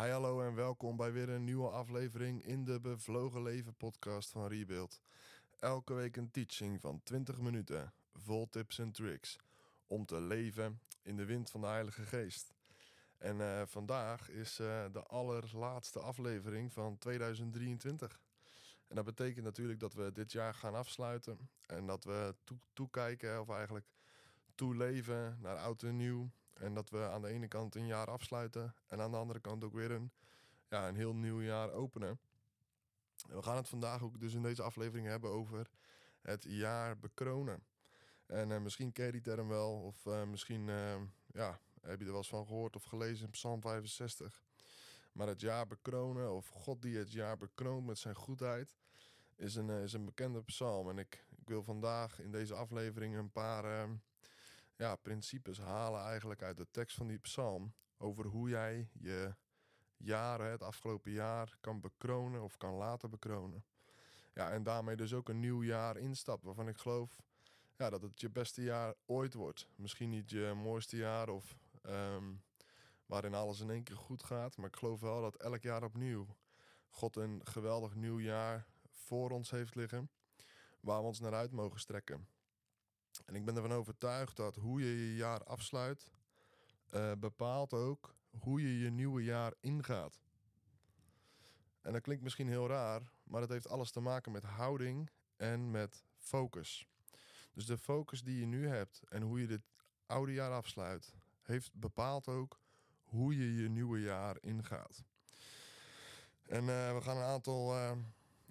Hi, hallo en welkom bij weer een nieuwe aflevering in de Bevlogen Leven podcast van Rebuild. Elke week een teaching van 20 minuten, vol tips en tricks om te leven in de wind van de Heilige Geest. En uh, vandaag is uh, de allerlaatste aflevering van 2023. En dat betekent natuurlijk dat we dit jaar gaan afsluiten en dat we to toekijken, of eigenlijk toeleven naar oud en nieuw. En dat we aan de ene kant een jaar afsluiten en aan de andere kant ook weer een, ja, een heel nieuw jaar openen. En we gaan het vandaag ook dus in deze aflevering hebben over het jaar bekronen. En uh, misschien ken je die term wel, of uh, misschien uh, ja, heb je er wel eens van gehoord of gelezen in Psalm 65. Maar het jaar bekronen, of God die het jaar bekroont met zijn goedheid, is een, is een bekende psalm. En ik, ik wil vandaag in deze aflevering een paar ja, principes halen eigenlijk uit de tekst van die psalm. Over hoe jij je jaren, het afgelopen jaar, kan bekronen of kan laten bekronen. Ja, en daarmee dus ook een nieuw jaar instapt waarvan ik geloof ja, dat het je beste jaar ooit wordt. Misschien niet je mooiste jaar of um, waarin alles in één keer goed gaat. Maar ik geloof wel dat elk jaar opnieuw God een geweldig nieuw jaar voor ons heeft liggen. Waar we ons naar uit mogen strekken. En ik ben ervan overtuigd dat hoe je je jaar afsluit, uh, bepaalt ook hoe je je nieuwe jaar ingaat. En dat klinkt misschien heel raar, maar dat heeft alles te maken met houding en met focus. Dus de focus die je nu hebt en hoe je dit oude jaar afsluit, heeft bepaalt ook hoe je je nieuwe jaar ingaat. En uh, we gaan een aantal, uh,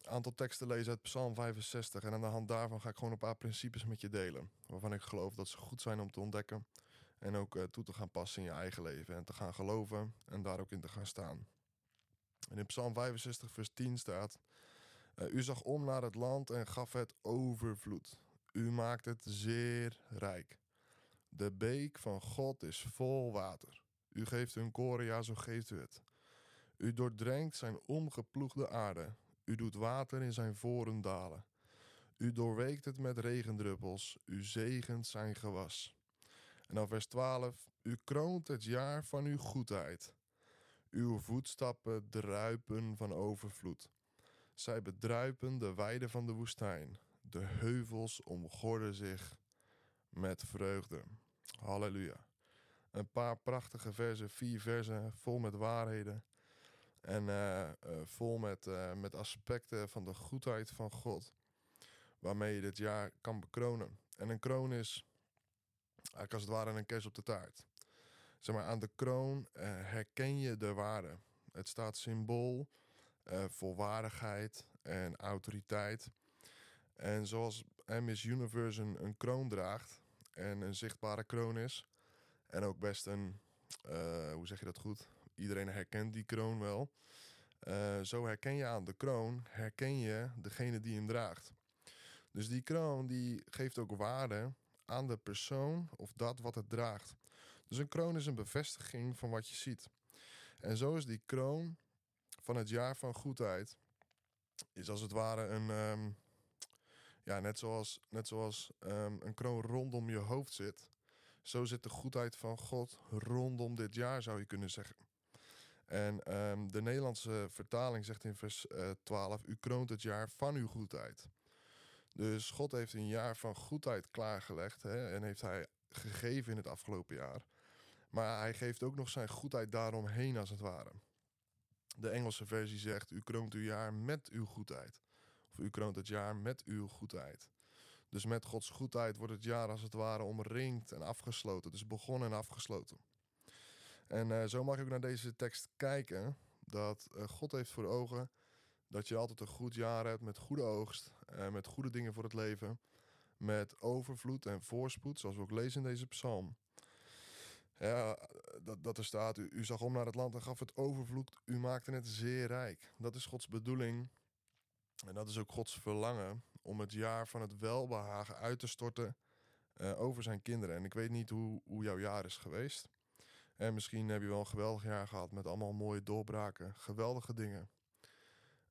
aantal teksten lezen uit Psalm 65. En aan de hand daarvan ga ik gewoon een paar principes met je delen. Waarvan ik geloof dat ze goed zijn om te ontdekken. En ook uh, toe te gaan passen in je eigen leven. En te gaan geloven en daar ook in te gaan staan. In Psalm 65, vers 10 staat: U zag om naar het land en gaf het overvloed. U maakt het zeer rijk. De beek van God is vol water. U geeft hun koren, ja, zo geeft u het. U doordrenkt zijn omgeploegde aarde. U doet water in zijn voren dalen. U doorweekt het met regendruppels. U zegent zijn gewas. En dan vers 12. U kroont het jaar van uw goedheid. Uw voetstappen druipen van overvloed. Zij bedruipen de weiden van de woestijn. De heuvels omgorden zich met vreugde. Halleluja. Een paar prachtige versen, vier versen vol met waarheden. En uh, uh, vol met, uh, met aspecten van de goedheid van God. Waarmee je dit jaar kan bekronen. En een kroon is eigenlijk als het ware een kers op de taart. Zeg maar, aan de kroon herken je de waarde. Het staat symbool voor waardigheid en autoriteit. En zoals Miss Universe een, een kroon draagt en een zichtbare kroon is. En ook best een, hoe zeg je dat goed? Iedereen herkent die kroon wel. Uh, zo herken je aan de kroon, herken je degene die hem draagt. Dus die kroon die geeft ook waarde aan de persoon of dat wat het draagt. Dus een kroon is een bevestiging van wat je ziet. En zo is die kroon van het jaar van goedheid, is als het ware een, um, ja, net zoals, net zoals um, een kroon rondom je hoofd zit. Zo zit de goedheid van God rondom dit jaar, zou je kunnen zeggen. En um, de Nederlandse vertaling zegt in vers uh, 12: U kroont het jaar van uw goedheid. Dus God heeft een jaar van goedheid klaargelegd hè, en heeft hij gegeven in het afgelopen jaar. Maar hij geeft ook nog zijn goedheid daaromheen, als het ware. De Engelse versie zegt: U kroont uw jaar met uw goedheid. Of u kroont het jaar met uw goedheid. Dus met Gods goedheid wordt het jaar als het ware omringd en afgesloten. Dus begonnen en afgesloten. En uh, zo mag je ook naar deze tekst kijken. Dat uh, God heeft voor ogen dat je altijd een goed jaar hebt met goede oogst. Uh, met goede dingen voor het leven. Met overvloed en voorspoed, zoals we ook lezen in deze psalm. Ja, dat, dat er staat, u, zag om naar het land en gaf het overvloed. U maakte het zeer rijk. Dat is Gods bedoeling. En dat is ook Gods verlangen om het jaar van het welbehagen uit te storten uh, over zijn kinderen. En ik weet niet hoe, hoe jouw jaar is geweest. En misschien heb je wel een geweldig jaar gehad met allemaal mooie doorbraken, geweldige dingen.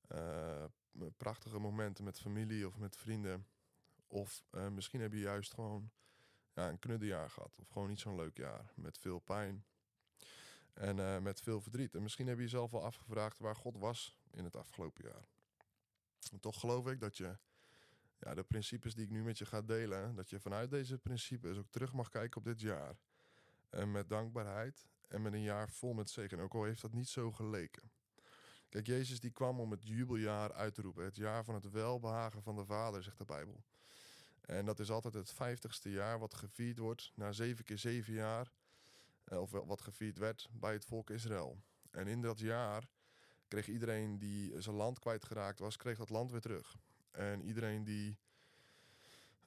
Uh, prachtige momenten met familie of met vrienden. Of uh, misschien heb je juist gewoon ja, een knuddenjaar gehad. Of gewoon niet zo'n leuk jaar met veel pijn. En eh, met veel verdriet. En misschien heb je jezelf wel afgevraagd waar God was in het afgelopen jaar. Toch geloof ik dat je ja, de principes die ik nu met je ga delen, dat je vanuit deze principes ook terug mag kijken op dit jaar. En met dankbaarheid en met een jaar vol met zegen. Ook al heeft dat niet zo geleken. Kijk, Jezus die kwam om het jubeljaar uit te roepen. Het jaar van het welbehagen van de Vader, zegt de Bijbel. En dat is altijd het vijftigste jaar wat gevierd wordt na zeven keer zeven jaar. eh, Of wat gevierd werd bij het volk Israël. En in dat jaar kreeg iedereen die zijn land kwijtgeraakt was, kreeg dat land weer terug. En iedereen die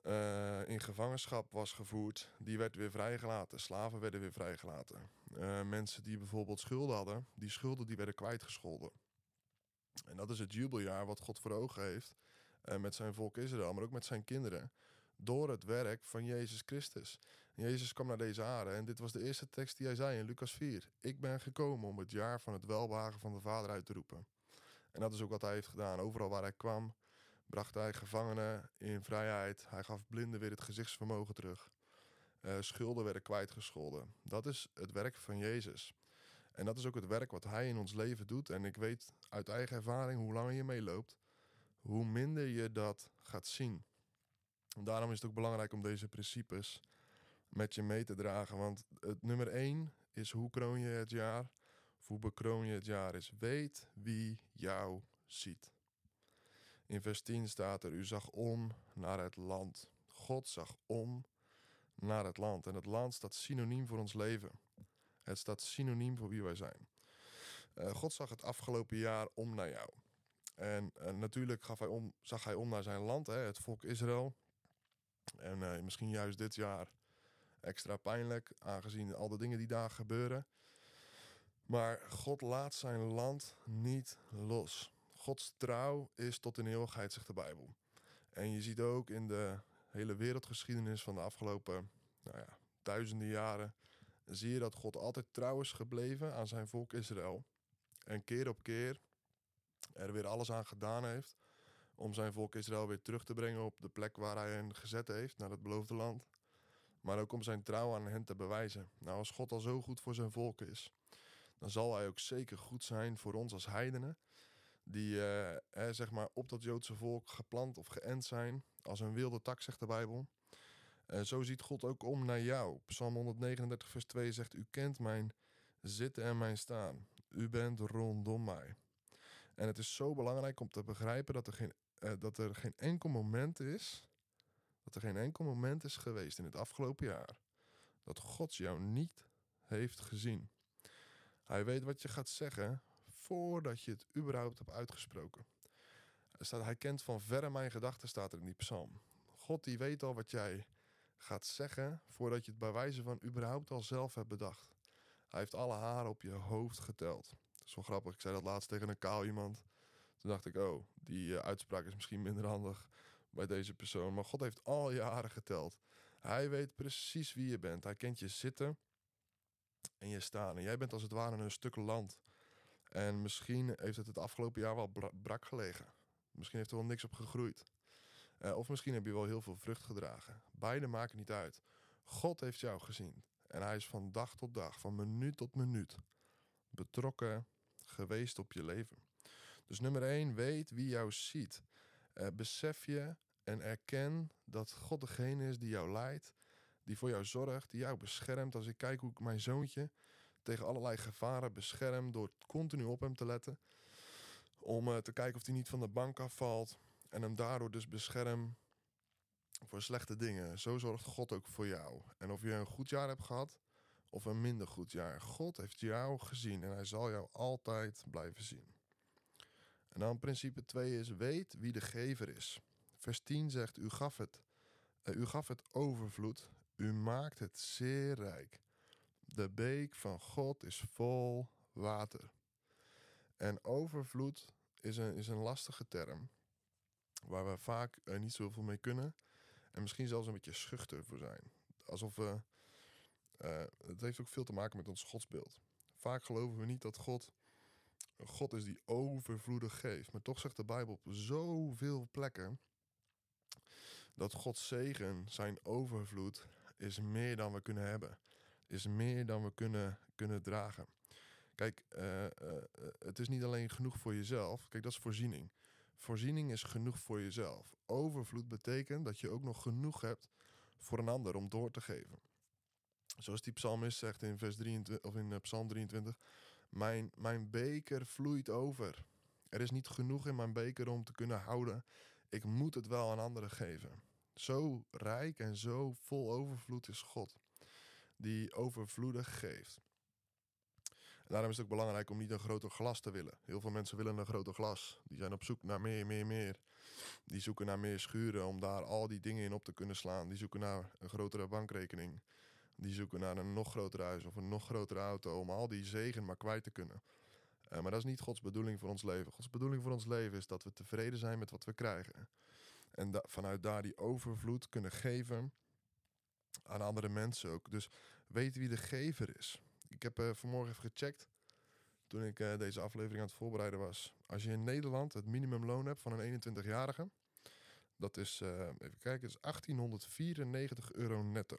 eh, in gevangenschap was gevoerd, die werd weer vrijgelaten. Slaven werden weer vrijgelaten. Eh, mensen die bijvoorbeeld schulden hadden, die schulden die werden kwijtgescholden. En dat is het jubeljaar wat God voor ogen heeft eh, met zijn volk Israël, maar ook met zijn kinderen. Door het werk van Jezus Christus. Jezus kwam naar deze aarde en dit was de eerste tekst die hij zei in Lucas 4. Ik ben gekomen om het jaar van het welbehagen van de Vader uit te roepen. En dat is ook wat hij heeft gedaan. Overal waar hij kwam, bracht hij gevangenen in vrijheid. Hij gaf blinden weer het gezichtsvermogen terug. Eh, schulden werden kwijtgescholden. Dat is het werk van Jezus. En dat is ook het werk wat hij in ons leven doet. En ik weet uit eigen ervaring, hoe langer je meeloopt, hoe minder je dat gaat zien. En daarom is het ook belangrijk om deze principes met je mee te dragen. Want het nummer één is hoe kroon je het jaar, of hoe bekroon je het jaar is. Weet wie jou ziet. In vers 10 staat er, u zag om naar het land. God zag om naar het land. En het land staat synoniem voor ons leven. Het staat synoniem voor wie wij zijn. Eh, God zag het afgelopen jaar om naar jou. En eh, natuurlijk gaf hij om, zag hij om naar zijn land, hè, het volk Israël. En eh, misschien juist dit jaar extra pijnlijk, aangezien al de dingen die daar gebeuren. Maar God laat zijn land niet los. Gods trouw is tot in eeuwigheid, zegt de Bijbel. En je ziet ook in de hele wereldgeschiedenis van de afgelopen nou ja, duizenden jaren, zie je dat God altijd trouw is gebleven aan zijn volk Israël. En keer op keer er weer alles aan gedaan heeft om zijn volk Israël weer terug te brengen op de plek waar hij hen gezet heeft, naar het beloofde land. Maar ook om zijn trouw aan hen te bewijzen. Nou, als God al zo goed voor zijn volk is, dan zal hij ook zeker goed zijn voor ons als heidenen. Die eh, eh, zeg maar op dat Joodse volk geplant of geënt zijn. Als een wilde tak, zegt de Bijbel. En zo ziet God ook om naar jou. Psalm 139, vers 2 zegt: U kent mijn zitten en mijn staan. U bent rondom mij. En het is zo belangrijk om te begrijpen dat er geen, eh, dat er geen enkel moment is. Dat er geen enkel moment is geweest in het afgelopen jaar. Dat God jou niet heeft gezien. Hij weet wat je gaat zeggen voordat je het überhaupt hebt uitgesproken. Staat, hij kent van verre mijn gedachten, staat er in die psalm. God die weet al wat jij gaat zeggen voordat je het bij wijze van überhaupt al zelf hebt bedacht. Hij heeft alle haren op je hoofd geteld. Wel grappig. Ik zei dat laatst tegen een kaal iemand. Toen dacht ik, oh, die uh, uitspraak is misschien minder handig bij deze persoon. Maar God heeft al je haren geteld. Hij weet precies wie je bent. Hij kent je zitten en je staan. En jij bent als het ware een stuk land. En misschien heeft het het afgelopen jaar wel bra brak gelegen. Misschien heeft er wel niks op gegroeid. Uh, of misschien heb je wel heel veel vrucht gedragen. Beide maken niet uit. God heeft jou gezien. En hij is van dag tot dag, van minuut tot minuut, betrokken geweest op je leven. Dus nummer 1, weet wie jou ziet. Uh, besef je en erken dat God degene is die jou leidt, die voor jou zorgt, die jou beschermt. Als ik kijk hoe ik mijn zoontje tegen allerlei gevaren bescherm door continu op hem te letten. Om uh, te kijken of hij niet van de bank afvalt. En hem daardoor dus bescherm voor slechte dingen. Zo zorgt God ook voor jou. En of je een goed jaar hebt gehad of een minder goed jaar. God heeft jou gezien en hij zal jou altijd blijven zien. En dan principe 2 is: weet wie de gever is. Vers 10 zegt: U gaf het. Uh, u gaf het overvloed. U maakt het zeer rijk. De beek van God is vol water. En overvloed is een, is een lastige term. Waar we vaak uh, niet zoveel mee kunnen. En misschien zelfs een beetje schuchter voor zijn. Alsof we. Uh, het heeft ook veel te maken met ons godsbeeld. Vaak geloven we niet dat God God is die overvloedig geeft. Maar toch zegt de Bijbel op zoveel plekken. dat Gods zegen, zijn overvloed, is meer dan we kunnen hebben. Is meer dan we kunnen, kunnen dragen. Kijk, eh, eh, eh, het is niet alleen genoeg voor jezelf. Kijk, dat is voorziening. Voorziening is genoeg voor jezelf. Overvloed betekent dat je ook nog genoeg hebt voor een ander om door te geven. Zoals die psalmist zegt in, vers 23, of in Psalm 23: mijn, mijn beker vloeit over. Er is niet genoeg in mijn beker om te kunnen houden. Ik moet het wel aan anderen geven. Zo rijk en zo vol overvloed is God, die overvloedig geeft. Daarom is het ook belangrijk om niet een groter glas te willen. Heel veel mensen willen een groter glas. Die zijn op zoek naar meer, meer, meer. Die zoeken naar meer schuren om daar al die dingen in op te kunnen slaan. Die zoeken naar een grotere bankrekening. Die zoeken naar een nog groter huis of een nog grotere auto om al die zegen maar kwijt te kunnen. Uh, maar dat is niet Gods bedoeling voor ons leven. Gods bedoeling voor ons leven is dat we tevreden zijn met wat we krijgen. En vanuit daar die overvloed kunnen geven aan andere mensen ook. Dus weet wie de gever is. Ik heb uh, vanmorgen even gecheckt toen ik uh, deze aflevering aan het voorbereiden was. Als je in Nederland het minimumloon hebt van een 21-jarige, dat is, even kijken, is 1894 euro netto.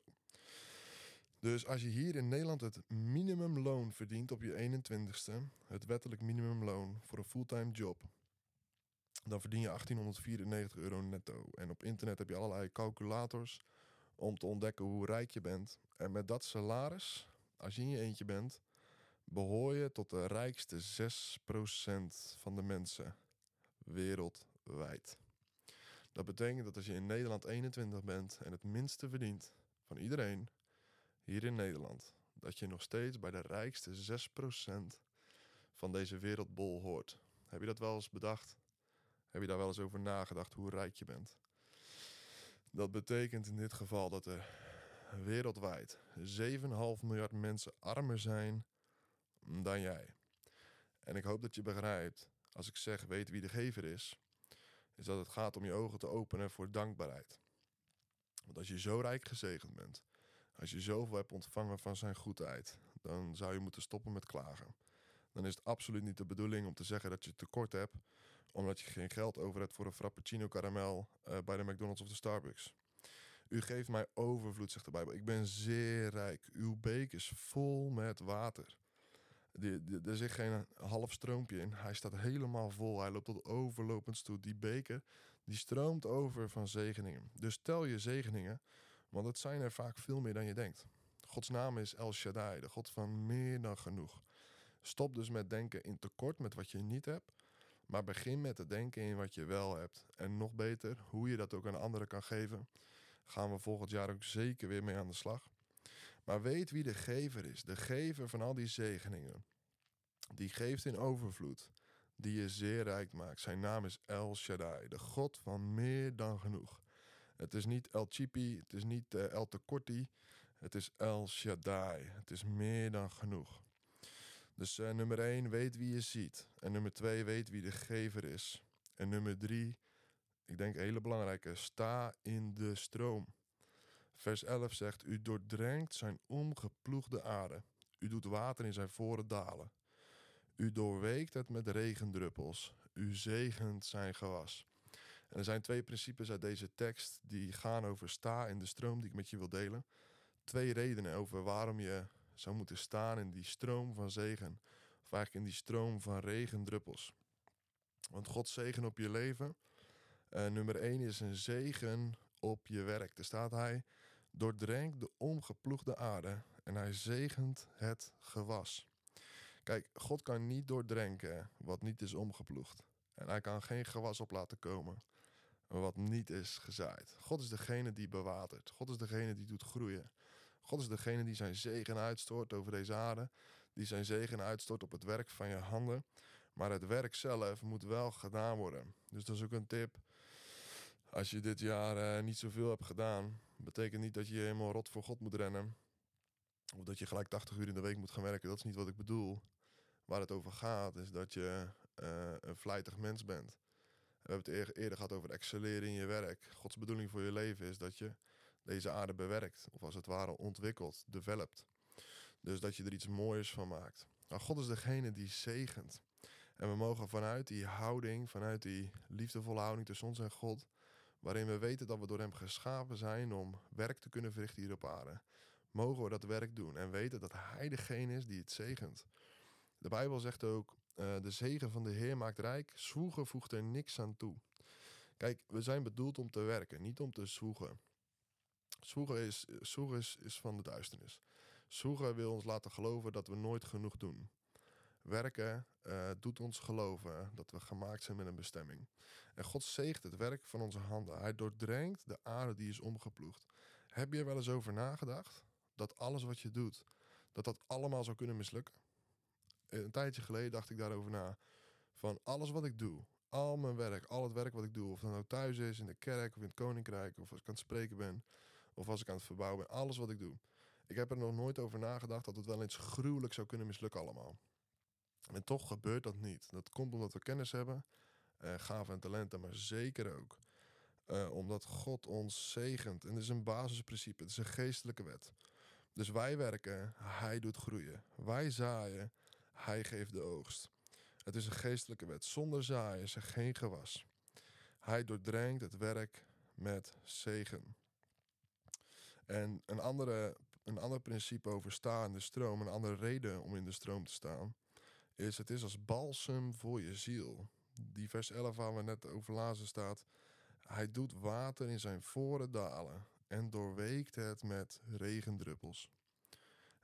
Dus als je hier in Nederland het minimumloon verdient op je 21ste, het wettelijk minimumloon voor een fulltime job, dan verdien je 1894 euro netto. En op internet heb je allerlei calculators om te ontdekken hoe rijk je bent. En met dat salaris, als je in je eentje bent, behoor je tot de rijkste 6% van de mensen wereldwijd. Dat betekent dat als je in Nederland 21 bent en het minste verdient van iedereen, hier in Nederland, dat je nog steeds bij de rijkste 6% van deze wereldbol hoort. Heb je dat wel eens bedacht? Heb je daar wel eens over nagedacht hoe rijk je bent? Dat betekent in dit geval dat er wereldwijd 7,5 miljard mensen armer zijn dan jij. En ik hoop dat je begrijpt, als ik zeg weet wie de gever is, is dat het gaat om je ogen te openen voor dankbaarheid. Want als je zo rijk gezegend bent, als je zoveel hebt ontvangen van zijn goedheid, dan zou je moeten stoppen met klagen. Dan is het absoluut niet de bedoeling om te zeggen dat je tekort hebt, omdat je geen geld over hebt voor een frappuccino karamel uh, bij de McDonald's of de Starbucks. U geeft mij overvloed, zegt de Bijbel. Ik ben zeer rijk. Uw beek is vol met water. er zit geen half stroompje in. Hij staat helemaal vol. Hij loopt tot overlopend toe. Die beker die stroomt over van zegeningen. Dus tel je zegeningen want het zijn er vaak veel meer dan je denkt. Gods naam is El Shaddai, de God van meer dan genoeg. Stop dus met denken in tekort met wat je niet hebt, maar begin met te denken in wat je wel hebt. En nog beter, hoe je dat ook aan anderen kan geven, gaan we volgend jaar ook zeker weer mee aan de slag. Maar weet wie de gever is, de gever van al die zegeningen. Die geeft in overvloed, die je zeer rijk maakt. Zijn naam is El Shaddai, de God van meer dan genoeg. Het is niet El Chipi, het is niet uh, El Tekorti. Het is El Shaddai. Het is meer dan genoeg. Dus uh, nummer 1, weet wie je ziet. En nummer 2, weet wie de gever is. En nummer 3, ik denk hele belangrijke, sta in de stroom. Vers 11 zegt, u doordrenkt zijn omgeploegde aarde. U doet water in zijn voren dalen. U doorweekt het met regendruppels. U zegent zijn gewas. En er zijn twee principes uit deze tekst die gaan over sta in de stroom die ik met je wil delen. Twee redenen over waarom je zou moeten staan in die stroom van zegen. Of in die stroom van regendruppels. Want God zegen op je leven. Uh, nummer één is een zegen op je werk. Daar staat hij, doordrenkt de omgeploegde aarde en hij zegent het gewas. Kijk, God kan niet doordrenken wat niet is omgeploegd. En hij kan geen gewas op laten komen wat niet is gezaaid. God is degene die bewatert. God is degene die doet groeien. God is degene die zijn zegen uitstort over deze aarde. Die zijn zegen uitstort op het werk van je handen. Maar het werk zelf moet wel gedaan worden. Dus dat is ook een tip. Als je dit jaar uh, niet zoveel hebt gedaan, betekent niet dat je helemaal rot voor God moet rennen. Of dat je gelijk 80 uur in de week moet gaan werken. Dat is niet wat ik bedoel. Waar het over gaat, is dat je uh, een vlijtig mens bent. We hebben het eerder gehad over excelleren in je werk. Gods bedoeling voor je leven is dat je deze aarde bewerkt. Of als het ware ontwikkelt, developt. Dus dat je er iets moois van maakt. Nou, God is degene die zegent. En we mogen vanuit die houding, vanuit die liefdevolle houding tussen ons en God, waarin we weten dat we door Hem geschapen zijn om werk te kunnen verrichten hier op aarde, mogen we dat werk doen en weten dat Hij degene is die het zegent. De Bijbel zegt ook, uh, de zegen van de Heer maakt rijk, zwoegen voegt er niks aan toe. Kijk, we zijn bedoeld om te werken, niet om te zwoegen. Zwoegen is, is, van de duisternis. Zwoegen wil ons laten geloven dat we nooit genoeg doen. Werken uh, doet ons geloven dat we gemaakt zijn met een bestemming. En God zegt het werk van onze handen. Hij doordrenkt de aarde die is omgeploegd. Heb je er wel eens over nagedacht dat alles wat je doet, dat dat allemaal zou kunnen mislukken? Een tijdje geleden dacht ik daarover na. Van alles wat ik doe, al mijn werk, al het werk wat ik doe, of dat nou thuis is, in de kerk of in het koninkrijk, of als ik aan het spreken ben, of als ik aan het verbouwen ben, alles wat ik doe. Ik heb er nog nooit over nagedacht dat het wel eens gruwelijk zou kunnen mislukken allemaal. En toch gebeurt dat niet. Dat komt omdat we kennis hebben, uh, gaven en talenten, maar zeker ook uh, omdat God ons zegent. En dat is een basisprincipe, het is een geestelijke wet. Dus wij werken, Hij doet groeien. Wij zaaien, Hij geeft de oogst. Het is een geestelijke wet. Zonder zaaien is er geen gewas. Hij doordrenkt het werk met zegen. En een, andere, een ander principe over staan in de stroom, een andere reden om in de stroom te staan, is het is als balsem voor je ziel. Die vers 11 waar we net over lazen staat. Hij doet water in zijn voren dalen en doorweekt het met regendruppels.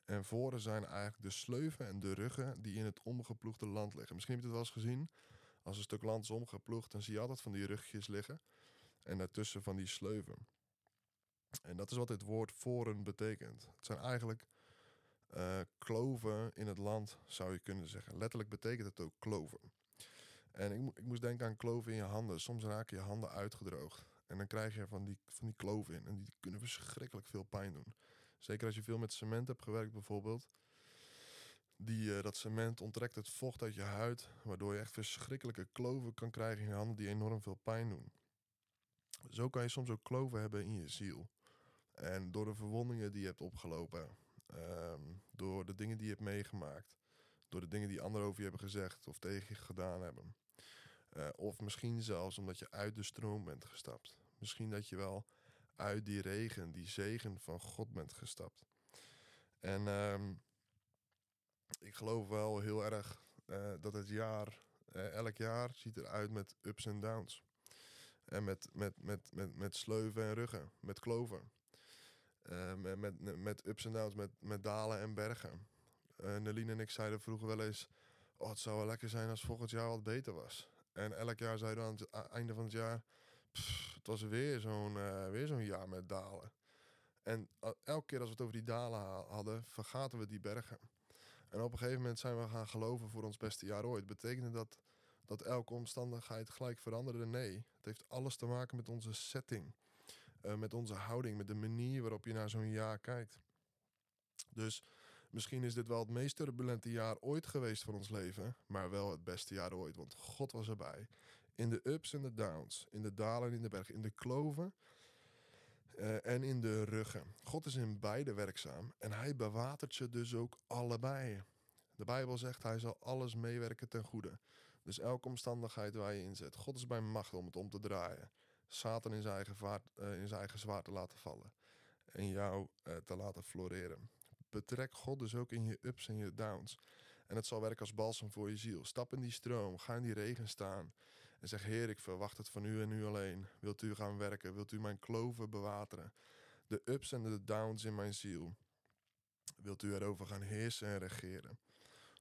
En voren zijn eigenlijk de sleuven en de ruggen die in het omgeploegde land liggen. Misschien heb je het wel eens gezien. Als een stuk land is omgeploegd, dan zie je altijd van die rugjes liggen. En daartussen van die sleuven. En dat is wat dit woord voren betekent. Het zijn eigenlijk uh, kloven in het land, zou je kunnen zeggen. Letterlijk betekent het ook kloven. En ik, ik moest denken aan kloven in je handen. Soms raken je handen uitgedroogd. En dan krijg je van die, van die kloven in. En die kunnen verschrikkelijk veel pijn doen. Zeker als je veel met cement hebt gewerkt bijvoorbeeld. Die, uh, dat cement onttrekt het vocht uit je huid. Waardoor je echt verschrikkelijke kloven kan krijgen in je handen die enorm veel pijn doen. Zo kan je soms ook kloven hebben in je ziel. En door de verwondingen die je hebt opgelopen. Um, door de dingen die je hebt meegemaakt. Door de dingen die anderen over je hebben gezegd of tegen je gedaan hebben. Uh, of misschien zelfs omdat je uit de stroom bent gestapt. Misschien dat je wel uit die regen, die zegen van God bent gestapt. En um, ik geloof wel heel erg uh, dat het jaar, uh, elk jaar ziet eruit met ups en downs. En met, met, met, met, met sleuven en ruggen, met kloven. Uh, met, met, ups en downs, met, met dalen en bergen. Uh, en ik zeiden vroeger wel eens... Oh, het zou wel lekker zijn als volgend jaar wat beter was. En elk jaar zeiden we aan het einde van het jaar... Het was weer zo'n uh, weer zo'n jaar met dalen. En elke keer als we het over die dalen hadden, vergaten we die bergen. En op een gegeven moment zijn we gaan geloven voor ons beste jaar ooit. Betekende dat dat elke omstandigheid gelijk veranderde? Nee. Het heeft alles te maken met onze setting. Uh, met onze houding, met de manier waarop je naar zo'n jaar kijkt. Dus misschien is dit wel het meest turbulente jaar ooit geweest van ons leven, maar wel het beste jaar ooit, want God was erbij. In de ups en de downs, in de dalen en in de bergen, in de kloven uh, en in de ruggen. God is in beide werkzaam en hij bewatert ze dus ook allebei. De Bijbel zegt hij zal alles meewerken ten goede. Dus elke omstandigheid waar je in zit. God is bij macht om het om te draaien. Satan in zijn eigen, vaart, uh, in zijn eigen zwaard te laten vallen. En jou uh, te laten floreren. Betrek God dus ook in je ups en je downs. En het zal werken als balsem voor je ziel. Stap in die stroom, ga in die regen staan. En zeg, Heer, ik verwacht het van u en u alleen. Wilt u gaan werken? Wilt u mijn kloven bewateren? De ups en de downs in mijn ziel. Wilt u erover gaan heersen en regeren?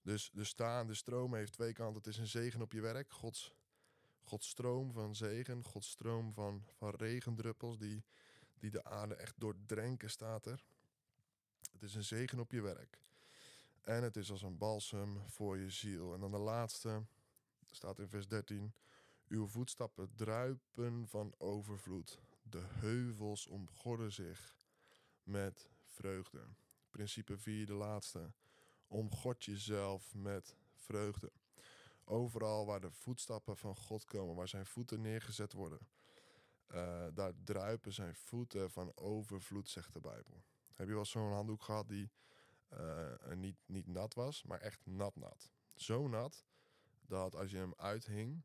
Dus de staan, de stroom heeft twee kanten. Het is een zegen op je werk. Gods, Gods stroom van zegen. Gods stroom van, van regendruppels die, die de aarde echt doordrenken, staat er. Het is een zegen op je werk. En het is als een balsem voor je ziel. En dan de laatste, staat in vers 13. Uw voetstappen druipen van overvloed. De heuvels omgorden zich met vreugde. Principe 4, de laatste. Omgod jezelf met vreugde. Overal waar de voetstappen van God komen, waar zijn voeten neergezet worden, uh, daar druipen zijn voeten van overvloed, zegt de Bijbel. Heb je wel zo'n handdoek gehad die uh, niet, niet nat was, maar echt nat nat? Zo nat dat als je hem uithing,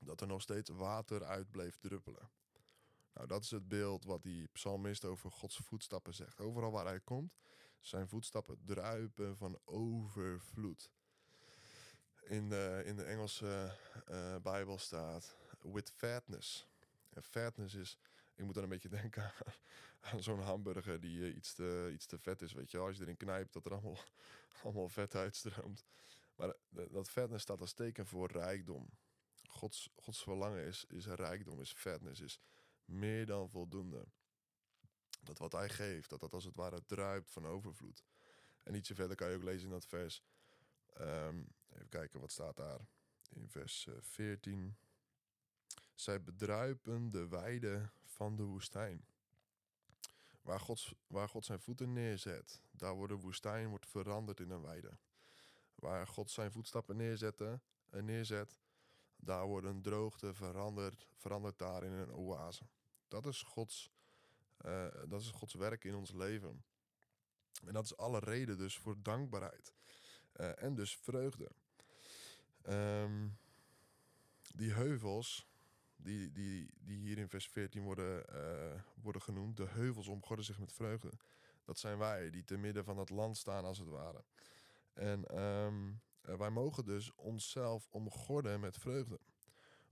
dat er nog steeds water uit bleef druppelen. Nou, dat is het beeld wat die psalmist over Gods voetstappen zegt. Overal waar hij komt, zijn voetstappen druipen van overvloed. In de, in de Engelse eh, Bijbel staat with fatness. En fatness is, ik moet dan een beetje denken aan, zo'n hamburger die eh, iets, te, iets te vet is, weet je. Als je erin knijpt, dat er allemaal, allemaal vet uitstroomt. Maar dat fatness staat als teken voor rijkdom. Gods, Gods verlangen is, is rijkdom, is fatness, is meer dan voldoende. Dat wat hij geeft, dat dat als het ware druipt van overvloed. En ietsje verder kan je ook lezen in dat vers. Ehm, even kijken, wat staat daar? In vers 14. Zij bedruipen de weide van de woestijn. Waar God, waar God zijn voeten neerzet, daar wordt de woestijn wordt veranderd in een weide. Waar God zijn voetstappen en neerzet, daar wordt een droogte veranderd, verandert daar in een oase. Dat is Gods, uh, dat is Gods werk in ons leven. En dat is alle reden dus voor dankbaarheid. En dus vreugde. Um, die heuvels, die, die, die hier in vers 14 worden, uh, worden genoemd, de heuvels omgorden zich met vreugde. Dat zijn wij, die te midden van het land staan als het ware. En um, wij mogen dus onszelf omgorden met vreugde.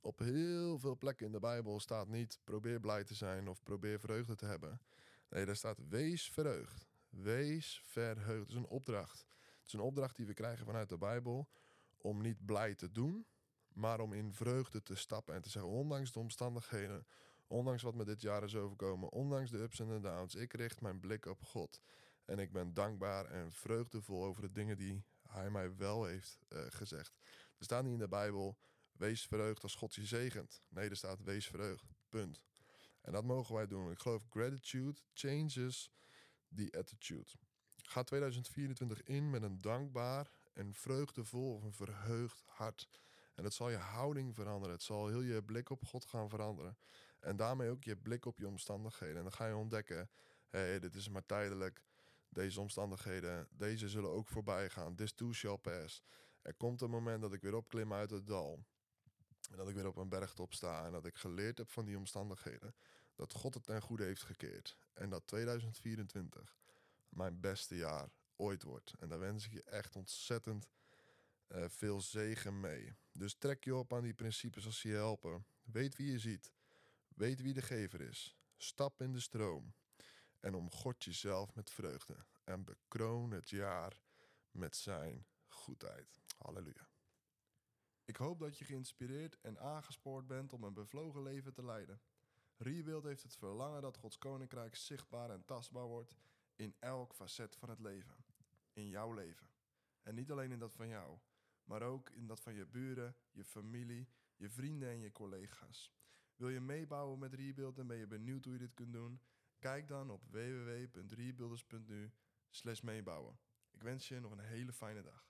Op heel veel plekken in de Bijbel staat niet probeer blij te zijn of probeer vreugde te hebben. Nee, daar staat wees verheugd. Wees verheugd. Het is een opdracht. Het is een opdracht die we krijgen vanuit de Bijbel om niet blij te doen, maar om in vreugde te stappen en te zeggen, ondanks de omstandigheden, ondanks wat me dit jaar is overkomen, ondanks de ups en de downs, ik richt mijn blik op God. En ik ben dankbaar en vreugdevol over de dingen die Hij mij wel heeft uh, gezegd. Er staat niet in de Bijbel, wees verheugd als God je zegent. Nee, er staat wees verheugd. Punt. En dat mogen wij doen. Ik geloof gratitude changes the attitude. Ga 2024 in met een dankbaar en vreugdevol of een verheugd hart. En het zal je houding veranderen. Het zal heel je blik op God gaan veranderen. En daarmee ook je blik op je omstandigheden. En dan ga je ontdekken: hey, dit is maar tijdelijk. Deze omstandigheden, deze zullen ook voorbij gaan. This too shall pass. Er komt een moment dat ik weer opklim uit het dal. En dat ik weer op een bergtop sta. En dat ik geleerd heb van die omstandigheden. Dat God het ten goede heeft gekeerd. En dat 2024 mijn beste jaar ooit wordt. En daar wens ik je echt ontzettend uh, veel zegen mee. Dus trek je op aan die principes als ze je helpen. Weet wie je ziet. Weet wie de gever is. Stap in de stroom. En omgod jezelf met vreugde. En bekroon het jaar met zijn goedheid. Halleluja. Ik hoop dat je geïnspireerd en aangespoord bent om een bevlogen leven te leiden. Rebuild heeft het verlangen dat Gods koninkrijk zichtbaar en tastbaar wordt in elk facet van het leven. In jouw leven. En niet alleen in dat van jou, maar ook in dat van je buren, je familie, je vrienden en je collega's. Wil je meebouwen met Rebuild en ben je benieuwd hoe je dit kunt doen? Kijk dan op www.rebuilders.nu meebouwen. Ik wens je nog een hele fijne dag.